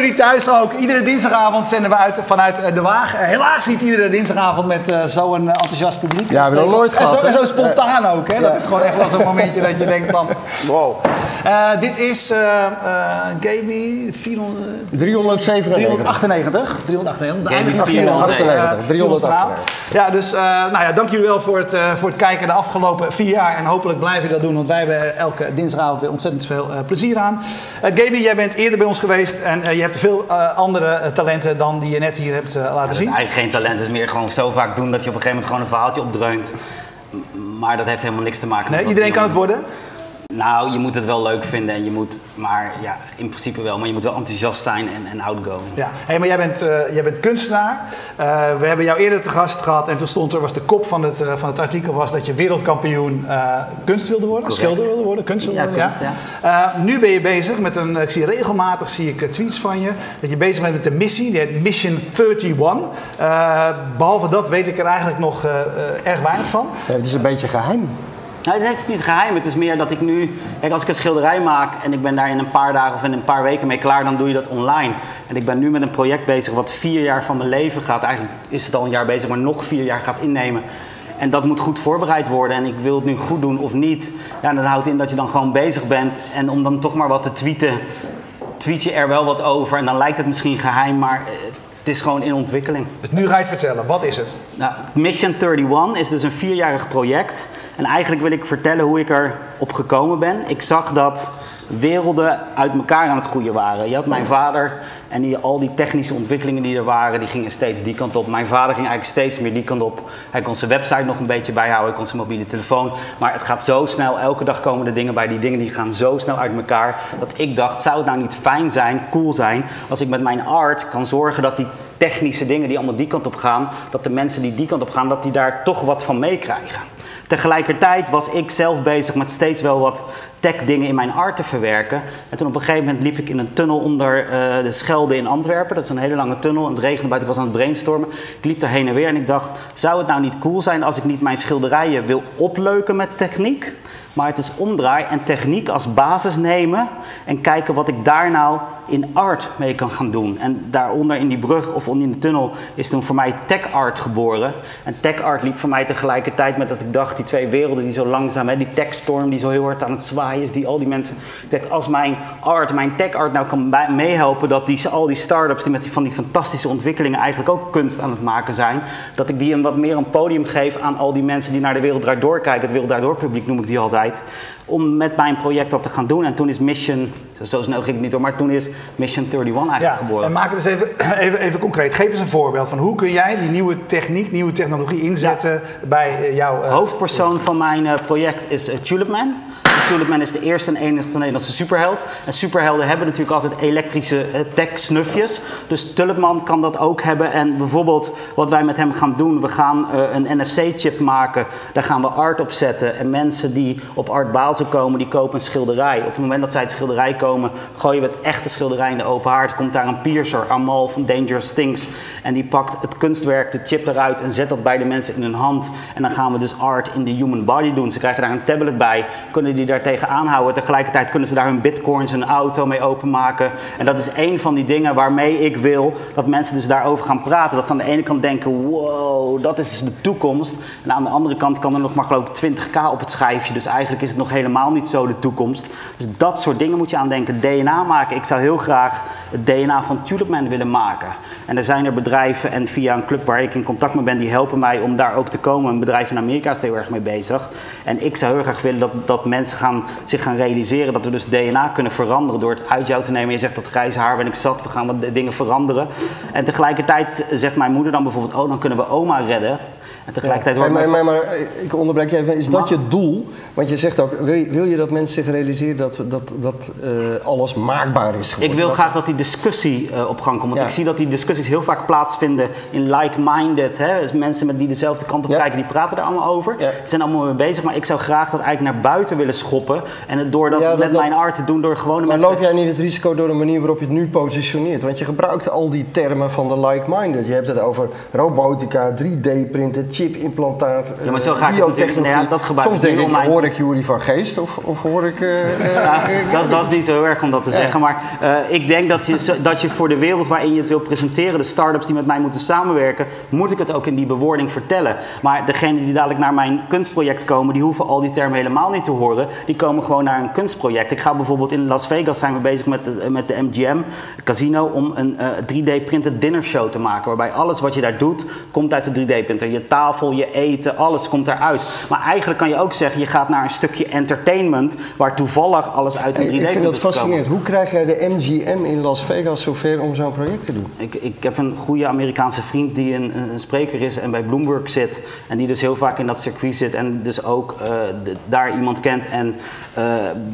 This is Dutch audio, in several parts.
jullie thuis ook. Iedere dinsdagavond zenden we uit vanuit eh, De Waag. Eh, helaas niet iedere dinsdagavond met eh, zo'n enthousiast publiek. Ja, we hebben nooit en zo, gehad, en zo hè? spontaan ook. Hè? Dat is gewoon echt wel zo'n momentje dat je denkt van... Wow. Eh, dit is uh, Gaby 400... 397. 398. 398. De einde van 498. 398. Ja, dus uh, nou ja, dank jullie wel voor het, uh, voor het kijken de afgelopen vier jaar. En hopelijk blijf je dat doen, want wij hebben er elke dinsdagavond weer ontzettend veel uh, plezier aan. Gaby, jij bent eerder bij ons geweest en je hebt veel andere talenten dan die je net hier hebt laten ja, zien. is eigenlijk geen talent, het is meer gewoon zo vaak doen dat je op een gegeven moment gewoon een verhaaltje opdreunt. Maar dat heeft helemaal niks te maken nee, met. Iedereen kan het worden? Nou, je moet het wel leuk vinden en je moet, maar ja, in principe wel, maar je moet wel enthousiast zijn en, en outgoing. Ja, hey, maar jij bent, uh, jij bent kunstenaar. Uh, we hebben jou eerder te gast gehad en toen stond er, was de kop van het, uh, van het artikel was dat je wereldkampioen kunst wilde worden, Correct. schilder wilde worden, kunst wilde Ja, worden. kunst, ja. nu ben je bezig met een, ik zie regelmatig zie ik tweets van je, dat je bezig bent met de missie, die heet Mission 31. behalve dat weet ik er eigenlijk nog erg weinig van. Ja, het is een beetje geheim. Nou, het is niet geheim. Het is meer dat ik nu... Kijk, als ik een schilderij maak en ik ben daar in een paar dagen of in een paar weken mee klaar, dan doe je dat online. En ik ben nu met een project bezig wat vier jaar van mijn leven gaat. Eigenlijk is het al een jaar bezig, maar nog vier jaar gaat innemen. En dat moet goed voorbereid worden. En ik wil het nu goed doen of niet. Ja, dat houdt in dat je dan gewoon bezig bent. En om dan toch maar wat te tweeten, tweet je er wel wat over. En dan lijkt het misschien geheim, maar het is gewoon in ontwikkeling. Dus nu ga je het vertellen. Wat is het? Nou, Mission 31 is dus een vierjarig project. En eigenlijk wil ik vertellen hoe ik erop gekomen ben. Ik zag dat werelden uit elkaar aan het groeien waren. Je had mijn vader en die, al die technische ontwikkelingen die er waren, die gingen steeds die kant op. Mijn vader ging eigenlijk steeds meer die kant op. Hij kon zijn website nog een beetje bijhouden, hij kon zijn mobiele telefoon. Maar het gaat zo snel, elke dag komen er dingen bij. Die dingen die gaan zo snel uit elkaar. Dat ik dacht, zou het nou niet fijn zijn, cool zijn, als ik met mijn art kan zorgen dat die technische dingen die allemaal die kant op gaan, dat de mensen die die kant op gaan, dat die daar toch wat van meekrijgen. Tegelijkertijd was ik zelf bezig met steeds wel wat tech dingen in mijn art te verwerken. En toen op een gegeven moment liep ik in een tunnel onder uh, de Schelde in Antwerpen. Dat is een hele lange tunnel. En het regende buiten, ik was aan het brainstormen. Ik liep daar heen en weer en ik dacht, zou het nou niet cool zijn als ik niet mijn schilderijen wil opleuken met techniek? Maar het is omdraai en techniek als basis nemen en kijken wat ik daar nou in art mee kan gaan doen. En daaronder in die brug of in de tunnel is toen voor mij tech art geboren. En tech art liep voor mij tegelijkertijd met dat ik dacht, die twee werelden die zo langzaam, hè, die techstorm die zo heel hard aan het zwaaien is, die al die mensen. Ik denk, als mijn art, mijn tech art nou kan meehelpen dat die, al die start-ups die met die, van die fantastische ontwikkelingen eigenlijk ook kunst aan het maken zijn, dat ik die een wat meer een podium geef aan al die mensen die naar de wereld draait doorkijken. Het wereld draait door publiek noem ik die altijd. Om met mijn project dat te gaan doen. En toen is Mission, zo snel ging het niet door, maar toen is Mission 31 eigenlijk Ja, geboren. en maak het eens even, even, even concreet. Geef eens een voorbeeld van hoe kun jij die nieuwe techniek, nieuwe technologie inzetten bij eh, jouw... eh, Hoofdpersoon van mijn eh, project is Tulipman. Tulipman is de eerste en enigste Nederlandse superheld. En superhelden hebben natuurlijk altijd elektrische uh, tech-snufjes. Dus Tulipman kan dat ook hebben. En bijvoorbeeld wat wij met hem gaan doen, we gaan uh, een NFC-chip maken. Daar gaan we art op zetten. En mensen die op Art Basel komen, die kopen een schilderij. Op het moment dat zij het schilderij komen, gooien we het echte schilderij in de open haard. Komt daar een piercer, Amal van Dangerous Things. En die pakt het kunstwerk, de chip eruit en zet dat bij de mensen in hun hand. En dan gaan we dus art in de human body doen. Ze krijgen daar een tablet bij, kunnen die daar tegenaan houden. Tegelijkertijd kunnen ze daar hun bitcoins, hun auto mee openmaken. En dat is een van die dingen waarmee ik wil dat mensen dus daarover gaan praten. Dat ze aan de ene kant denken, wow, dat is de toekomst. En aan de andere kant kan er nog maar geloof ik 20k op het schijfje. Dus eigenlijk is het nog helemaal niet zo de toekomst. Dus dat soort dingen moet je aan denken. DNA maken. Ik zou heel graag het DNA van Tulipman willen maken. En er zijn er bedrijven en via een club waar ik in contact mee ben, die helpen mij om daar ook te komen. Een bedrijf in Amerika is heel erg mee bezig. En ik zou heel graag willen dat, dat mensen gaan, zich gaan realiseren dat we dus DNA kunnen veranderen door het uit jou te nemen. Je zegt dat grijze haar ben ik zat, we gaan wat dingen veranderen. En tegelijkertijd zegt mijn moeder dan bijvoorbeeld, oh dan kunnen we oma redden. En tegelijkertijd Ja, maar, maar, maar ik onderbreek je even. Is dat je doel? Want je zegt ook, wil je, wil je dat mensen zich realiseren dat, dat, dat eh, alles maakbaar is geworden? Ik wil Dat- graag dat die discussie eh, op gang komt. Want Ja. ik zie dat die discussies heel vaak plaatsvinden in like-minded. Dus mensen met die dezelfde kant op Ja. kijken, die praten er allemaal over. Ze zijn allemaal mee bezig. Maar ik zou graag dat eigenlijk naar buiten willen schoppen. En het door dat dat- met dat- mijn art te doen door gewone Maar mensen... loop jij niet het risico door de manier waarop je het nu positioneert? Want je gebruikt al die termen van de like-minded. Je hebt het over robotica, 3D-printed, chipimplantaat, Ja, maar zo eh, ga ik biotechnologie. nou ja, dat gebruik Soms ik denk ik, mijn- hoor ik Jury van Geest of, of hoor ik... eh, eh, Ja, dat, dat is niet zo heel erg om dat te zeggen. Maar eh, ik denk dat je, dat je voor de wereld waarin je het wil presenteren, de start-ups die met mij moeten samenwerken, moet ik het ook in die bewoording vertellen. Maar degenen die dadelijk naar mijn kunstproject komen, die hoeven al die termen helemaal niet te horen. Die komen gewoon naar een kunstproject. Ik ga bijvoorbeeld in Las Vegas zijn we bezig met de, met de MGM Casino om een eh, 3D-printed dinner show te maken. Waarbij alles wat je daar doet, komt uit de 3D-printer. Je tafel, je eten, alles komt daaruit. Maar eigenlijk kan je ook zeggen, je gaat naar een stukje entertainment waar toevallig alles uit een 3D-printer ik vind dat fascinerend. Hoe krijg jij de MGM in Las Vegas zover om zo'n project te doen? Ik, ik heb een goede Amerikaanse vriend die een, een spreker is en bij Bloomberg zit. En die dus heel vaak in dat circuit zit en dus ook eh, de- daar iemand kent. En eh,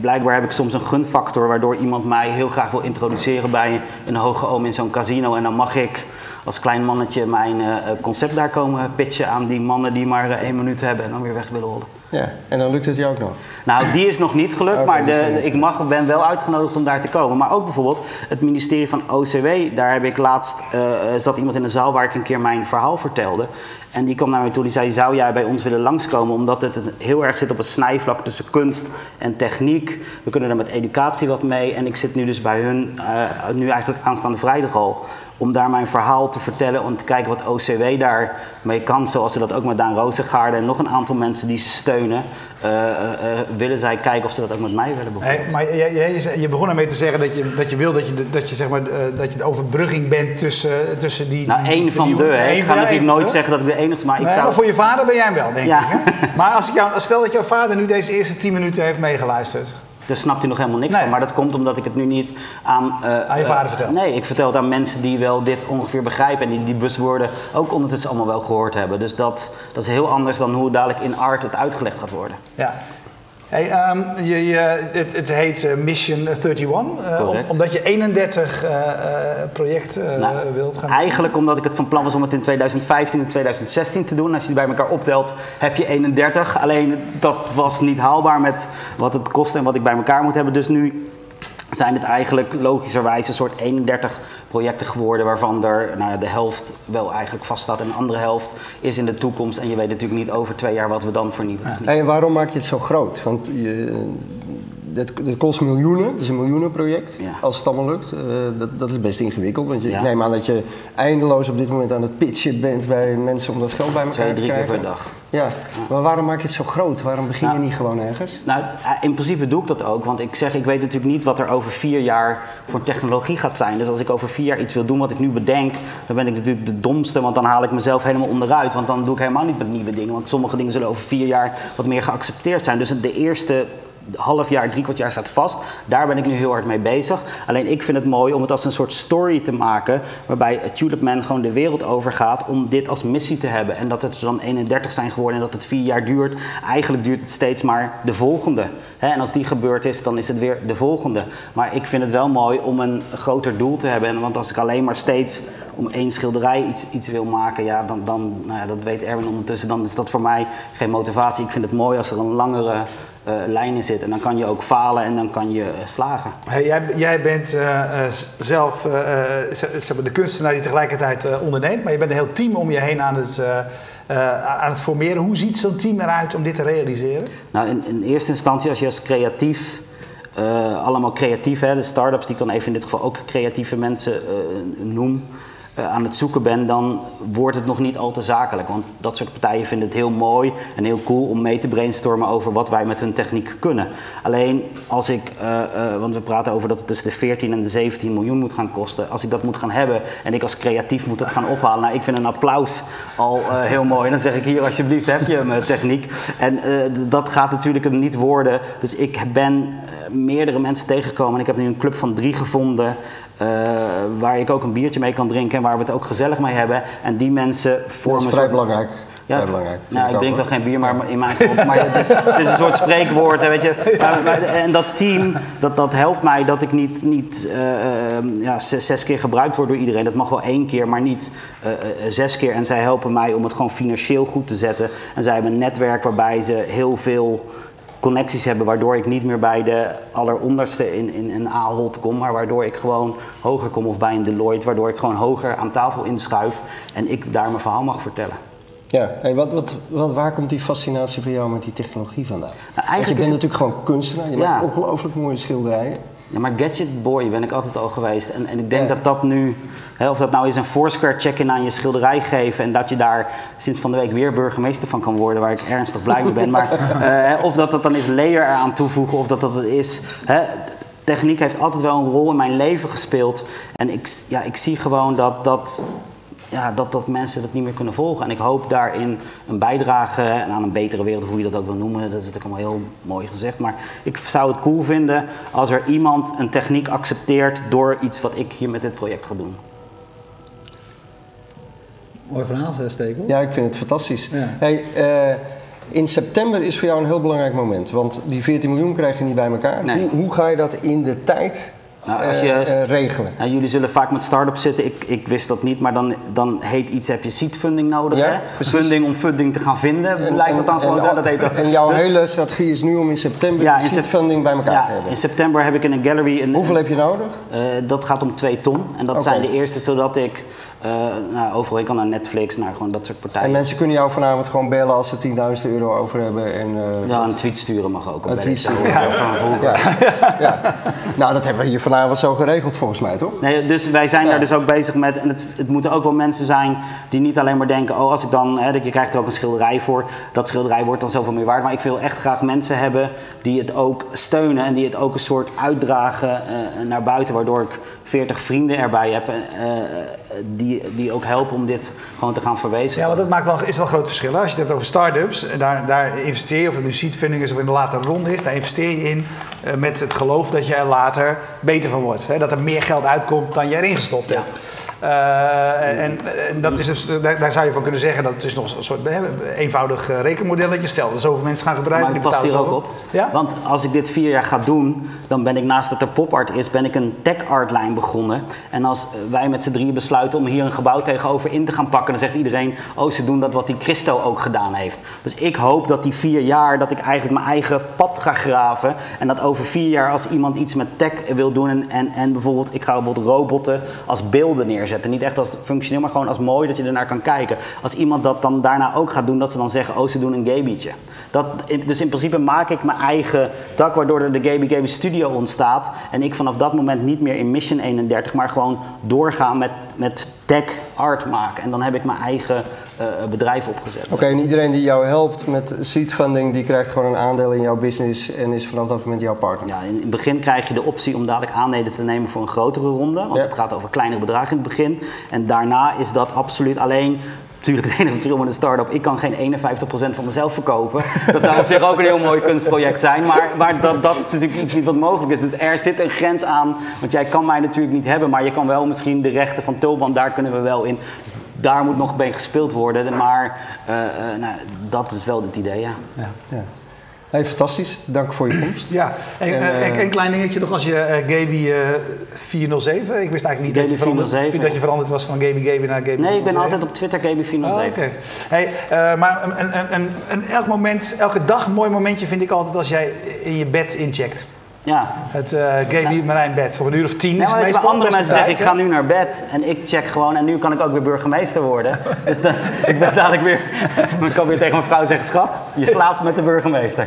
blijkbaar heb ik soms een gunfactor waardoor iemand mij heel graag wil introduceren bij een hoge oom in zo'n casino. En dan mag ik als klein mannetje mijn eh, concept daar komen pitchen aan die mannen die maar eh, één minuut hebben en dan weer weg willen rollen. Ja, en dan lukt het jou ook nog. Nou, die is nog niet gelukt, maar de, ik mag, ben wel uitgenodigd om daar te komen. Maar ook bijvoorbeeld het ministerie van OCW, daar heb ik laatst, eh, zat iemand in de zaal waar ik een keer mijn verhaal vertelde. En die kwam naar mij toe, die zei, zou jij bij ons willen langskomen? Omdat het heel erg zit op een snijvlak tussen kunst en techniek. We kunnen er met educatie wat mee. En ik zit nu dus bij hun, eh, nu eigenlijk aanstaande vrijdag al, om daar mijn verhaal te vertellen. Om te kijken wat OCW daarmee kan. Zoals ze dat ook met Daan Rozengaarde en nog een aantal mensen die ze steunen. eh, eh, willen zij kijken of ze dat ook met mij willen bijvoorbeeld. Hey, maar je, je, je begon ermee te zeggen dat je, dat je wil dat je, de- dat je, zeg maar, dat je de overbrugging bent tussen, tussen die. Nou, één van de. hè. Ik ga natuurlijk nooit de. zeggen dat ik de enige maar ik Nee, zou... maar voor je vader ben jij hem wel, denk Ja. ik. Hè? Maar als ik jou, stel dat jouw vader nu deze eerste 10 minuten heeft meegeluisterd. Daar snapt hij nog helemaal niks Nee. van. Maar dat komt omdat ik het nu niet aan... eh, Aan je vader eh, vertel. Nee, ik vertel het aan mensen die wel dit ongeveer begrijpen. En die die buzzwoorden ook ondertussen allemaal wel gehoord hebben. Dus dat, dat is heel anders dan hoe dadelijk in art het uitgelegd gaat worden. Ja. Hey, ehm, je, je, het, het heet eh, Mission 31, eh, om- omdat je 31 eh, eh, projecten Nou, wilt gaan Eigenlijk omdat ik het van plan was om het in 2015 en 2016 te doen. Als je die bij elkaar optelt, heb je 31. Alleen dat was niet haalbaar met wat het kost en wat ik bij elkaar moet hebben. Dus nu zijn het eigenlijk logischerwijs een soort 31 projecten geworden... waarvan er nou ja, de helft wel eigenlijk vaststaat en de andere helft is in de toekomst. En je weet natuurlijk niet over twee jaar wat we dan voor nieuwe techniek En waarom maak je het zo groot? Want je, dit, dit kost miljoenen, het is een miljoenenproject, Ja. als het allemaal lukt. Eh, dat, dat is best ingewikkeld, want je, Ja. ik neem aan dat je eindeloos op dit moment aan het pitchen bent bij mensen om dat geld bij elkaar Twee, te drie keer krijgen. per dag. Ja, maar waarom maak je het zo groot? Waarom begin je Nou, niet gewoon ergens? Nou, eh, in principe doe ik dat ook. Want ik zeg, ik weet natuurlijk niet wat er over vier jaar voor technologie gaat zijn. Dus als ik over vier jaar iets wil doen wat ik nu bedenk, dan ben ik natuurlijk de domste. Want dan haal ik mezelf helemaal onderuit. Want dan doe ik helemaal niet met nieuwe dingen. Want sommige dingen zullen over vier jaar wat meer geaccepteerd zijn. Dus de eerste half jaar, drie kwart jaar staat vast. Daar ben ik nu heel hard mee bezig. Alleen ik vind het mooi om het als een soort story te maken. Waarbij Tulip Man gewoon de wereld overgaat om dit als missie te hebben. En dat het er dan 31 zijn geworden en dat het vier jaar duurt. Eigenlijk duurt het steeds maar de volgende. En als die gebeurd is, dan is het weer de volgende. Maar ik vind het wel mooi om een groter doel te hebben. En Want als ik alleen maar steeds om één schilderij iets, iets wil maken, ja, dan, dan nou ja, dat weet Erwin ondertussen, dan is dat voor mij geen motivatie. Ik vind het mooi als er een langere eh, lijn in zit. En dan kan je ook falen en dan kan je eh, slagen. Hey, jij, jij bent eh, zelf de kunstenaar die tegelijkertijd onderneemt, maar je bent een heel team om je heen aan het, aan het formeren. Hoe ziet zo'n team eruit om dit te realiseren? Nou, in, in eerste instantie, als je als creatief, allemaal creatief, hè, de start-ups die ik dan even in dit geval ook creatieve mensen noem, aan het zoeken ben, dan wordt het nog niet al te zakelijk. Want dat soort partijen vinden het heel mooi en heel cool om mee te brainstormen over wat wij met hun techniek kunnen. Alleen als ik, eh, eh, want we praten over dat het tussen de 14 en de 17 miljoen moet gaan kosten. Als ik dat moet gaan hebben en ik als creatief moet het gaan ophalen. Nou, ik vind een applaus al eh, heel mooi. En dan zeg ik hier alsjeblieft heb je mijn techniek. En eh, dat gaat natuurlijk hem niet worden. Dus ik ben eh, meerdere mensen tegengekomen. En ik heb nu een club van drie gevonden. Eh, waar ik ook een biertje mee kan drinken en waar we het ook gezellig mee hebben. En die mensen Dat vormen. is een vrij belangrijk. ja, vrij belangrijk. nou, ik drink dan geen bier, maar in mijn geval. Maar het is, het is een soort spreekwoord, hè, weet je. Maar- maar- en dat team, dat, dat helpt mij dat ik niet, niet eh, eh, ja, zes, zes keer gebruikt word door iedereen. Dat mag wel één keer, maar niet zes keer. En zij helpen mij om het gewoon financieel goed te zetten. En zij hebben een netwerk waarbij ze heel veel connecties hebben, waardoor ik niet meer bij de alleronderste in, in een A-holt kom, maar waardoor ik gewoon hoger kom of bij een Deloitte, waardoor ik gewoon hoger aan tafel inschuif en ik daar mijn verhaal mag vertellen. Ja, hey, wat, wat, wat, waar komt die fascinatie van jou met die technologie vandaan? Want je eigenlijk bent is natuurlijk gewoon kunstenaar, je Ja. maakt ongelooflijk mooie schilderijen. Ja, maar gadget boy ben ik altijd al geweest. En, en ik denk Ja. dat dat nu, hè, of dat nou is een Foursquare check-in aan je schilderij geven en dat je daar sinds van de week weer burgemeester van kan worden, waar ik ernstig blij mee ben. Maar eh, of dat dat dan is layer eraan toevoegen, of dat dat het is. Hè, techniek heeft altijd wel een rol in mijn leven gespeeld. En ik, ja, ik zie gewoon dat, dat, ja, dat, dat mensen dat niet meer kunnen volgen. En ik hoop daarin een bijdrage aan een betere wereld, of hoe je dat ook wil noemen. Dat is natuurlijk allemaal heel mooi gezegd. Maar ik zou het cool vinden als er iemand een techniek accepteert door iets wat ik hier met dit project ga doen. Mooi verhaal, Stekel. Ja, ik vind het fantastisch. Ja. Hey, eh, in september is voor jou een heel belangrijk moment, want die 14 miljoen krijg je niet bij elkaar. Nee. Hoe, hoe ga je dat in de tijd Nou, als je- eh, eh, regelen? Nou, jullie zullen vaak met start-ups zitten. Ik, ik wist dat niet, maar dan, dan heet iets heb je seed funding nodig. Ja, hè? precies. Funding om funding te gaan vinden. En- lijkt dat dan en- gewoon. en, ja, dat heet dat. en jouw hele strategie is nu om in september Ja, in seed funding bij elkaar Ja, te hebben. in september heb ik in een gallery een. Hoeveel heb je nodig? Eh, dat gaat om 2 ton. En dat zijn de eerste, zodat ik nou, overal ik kan naar Netflix, naar gewoon dat soort partijen. En mensen kunnen jou vanavond gewoon bellen als ze 10.000 euro over hebben. En, eh, ja, een tweet sturen mag ook. Een tweet sturen, ja. Van ja, ja. Nou, dat hebben we hier vanavond zo geregeld volgens mij, toch? Nee, dus wij zijn Ja. daar dus ook bezig met, en het, het moeten ook wel mensen zijn die niet alleen maar denken, oh als ik dan, hè, je krijgt er ook een schilderij voor, dat schilderij wordt dan zoveel meer waard. Maar ik wil echt graag mensen hebben die het ook steunen en die het ook een soort uitdragen eh, naar buiten, waardoor ik 40 vrienden erbij heb eh, eh, die, die ook helpen om dit gewoon te gaan verwezenlijken. Ja, want dat maakt wel, is wel een groot verschil. hè. Als je het hebt over start-ups, daar, daar investeer je, of het nu seed funding is of in de latere ronde is, daar investeer je in eh, met het geloof dat je er later beter van wordt. Hè? Dat er meer geld uitkomt dan je erin gestopt hebt. En, en dat is dus, daar, daar zou je van kunnen zeggen dat het is nog een soort eenvoudig eh, rekenmodelletje. Stel dat zoveel mensen gaan gebruiken, Maar die het past hier ook op. Ja? Want als ik dit vier jaar ga doen, dan ben ik naast dat er pop-art is, ben ik een tech-art lijn begonnen. En als wij met z'n drieën besluiten om hier een gebouw tegenover in te gaan pakken, dan zegt iedereen, oh ze doen dat wat die Christo ook gedaan heeft. Dus ik hoop dat die vier jaar, dat ik eigenlijk mijn eigen pad ga graven. En dat over vier jaar als iemand iets met tech wil doen en, en, en bijvoorbeeld, ik ga bijvoorbeeld robotten als beelden neerzetten. Niet echt als functioneel, maar gewoon als mooi dat je ernaar kan kijken. Als iemand dat dan daarna ook gaat doen, dat ze dan zeggen, oh ze doen een gabietje. Dat, dus in principe maak ik mijn eigen tak, waardoor er de Gaby Gaby Studio ontstaat. En ik vanaf dat moment niet meer in Mission 31, maar gewoon doorgaan met, met tech art maken. En dan heb ik mijn eigen bedrijf opgezet. Oké, en iedereen die jou helpt met seed funding, die krijgt gewoon een aandeel in jouw business en is vanaf dat moment jouw partner. Ja, in het begin krijg je de optie om dadelijk aandelen te nemen voor een grotere ronde. Want Ja. het gaat over kleinere bedragen in het begin. En daarna is dat absoluut alleen. Natuurlijk, het enige verschil met een start-up, ik kan geen 51% van mezelf verkopen. Dat zou op zich ook een heel mooi kunstproject zijn. Maar, dat, dat is natuurlijk iets wat mogelijk is. Dus er zit een grens aan. Want jij kan mij natuurlijk niet hebben, maar je kan wel misschien de rechten van Tulban, daar kunnen we wel in. Dus daar moet nog mee gespeeld worden. Maar eh, eh, nou, dat is wel het idee. Ja. Ja. Hey, fantastisch. Dank voor je komst. Ja, en, En, eh, eh, een klein dingetje nog als je eh, Gaby eh, 407, ik wist eigenlijk niet dat Gaby je, veranderd, 407. dat je veranderd was van Gaby Gaby naar Gaby Nee, ik ben 407. altijd op Twitter KB407. Oh, oké. Hey, eh, maar een, een, een, een, elk moment, elke dag een mooi momentje vind ik altijd als jij in je bed incheckt. Ja. Het eh Gaby Marijn bed. Om een uur of tien Nee, is maar het meestal. andere mensen zeggen, ik ga nu naar bed en ik check gewoon en nu kan ik ook weer burgemeester worden. Dus dan, ik ben dadelijk weer, dan kan ik weer tegen mijn vrouw zeggen, schat, je slaapt met de burgemeester.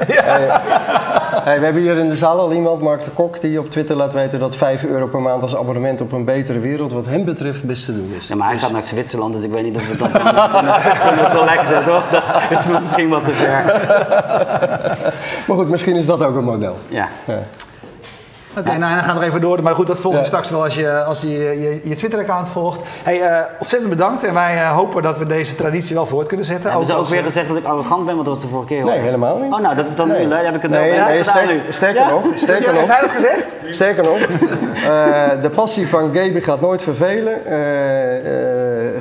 Hey, we hebben hier in de zaal al iemand, Mark de Kok, die op Twitter laat weten dat 5 euro per maand als abonnement op een betere wereld wat hem betreft best te doen is. Ja, maar hij gaat naar Zwitserland, dus ik weet niet of we dat kunnen collecten, toch? Dat is misschien wat te ver. Maar goed, misschien is dat ook een model. Ja. Ja. Oké, nou en dan gaan we nog even door. Maar goed, dat volgen we Ja. straks wel als je als je, je, je Twitter-account volgt. Hey, eh, ontzettend bedankt. En wij eh, hopen dat we deze traditie wel voort kunnen zetten. Hebben ze ook als, weer eh, gezegd dat ik arrogant ben, want dat was de vorige keer hoor. Nee, helemaal niet. Oh nou, dat is dan Nee. nu, hè? heb ik het Nee, wel nee, sterk- sterker Ja? nog, sterker nog, heeft hij dat gezegd? Sterker nog, eh, de passie van Gaby gaat nooit vervelen.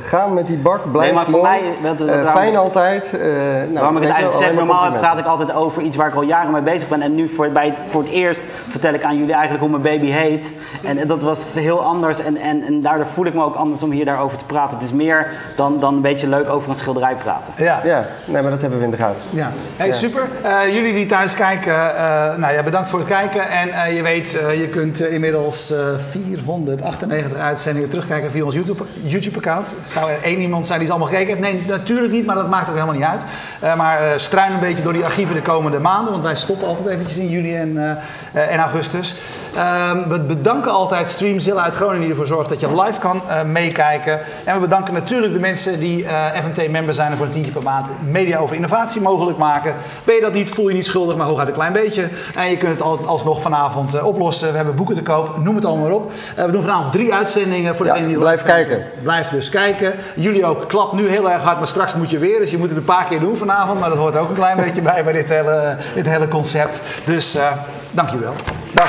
Gaan met die bak, blijf Nee, maar voor mooi. mij- dat- dat- Eh, fijn altijd. eh, nou, Waarom ik het eigenlijk zeg, alleen maar normaal praat ik altijd over iets waar ik al jaren mee bezig ben. En nu voor, bij, voor het eerst vertel ik aan jullie eigenlijk hoe mijn baby heet. En, dat was heel anders. En, en, en daardoor voel ik me ook anders om hier daarover te praten. Het is meer dan, dan een beetje leuk over een schilderij praten. Ja. Ja, nee, maar dat hebben we in de gaten. Ja, hey, super. Eh, jullie die thuis kijken, eh, nou ja, bedankt voor het kijken. En eh, je weet, eh, je kunt inmiddels eh, 498 uitzendingen terugkijken via ons YouTube- YouTube-account. Zou er één iemand zijn die ze allemaal gekeken heeft? Nee, natuurlijk niet, maar dat maakt ook helemaal niet uit. Uh, maar uh, struin een beetje door die archieven de komende maanden, want wij stoppen altijd eventjes in juli en, uh, en augustus. Ehm, we bedanken altijd Streamzilla uit Groningen die ervoor zorgt dat je live kan meekijken. En we bedanken natuurlijk de mensen die FMT-member zijn en voor een tientje per maand media over innovatie mogelijk maken. Ben je dat niet, voel je niet schuldig, maar hooguit een klein beetje. En je kunt het alsnog vanavond oplossen. We hebben boeken te koop, noem het allemaal maar op. we doen vanavond drie uitzendingen voor degene die blijf kijken. Blijf dus kijken. Jullie ook, klap nu heel erg hard, maar straks moet je weer. Dus je moet het een paar keer doen vanavond. Maar dat hoort ook een klein beetje bij, bij dit hele, dit hele concept. Dus uh, dankjewel. Dag.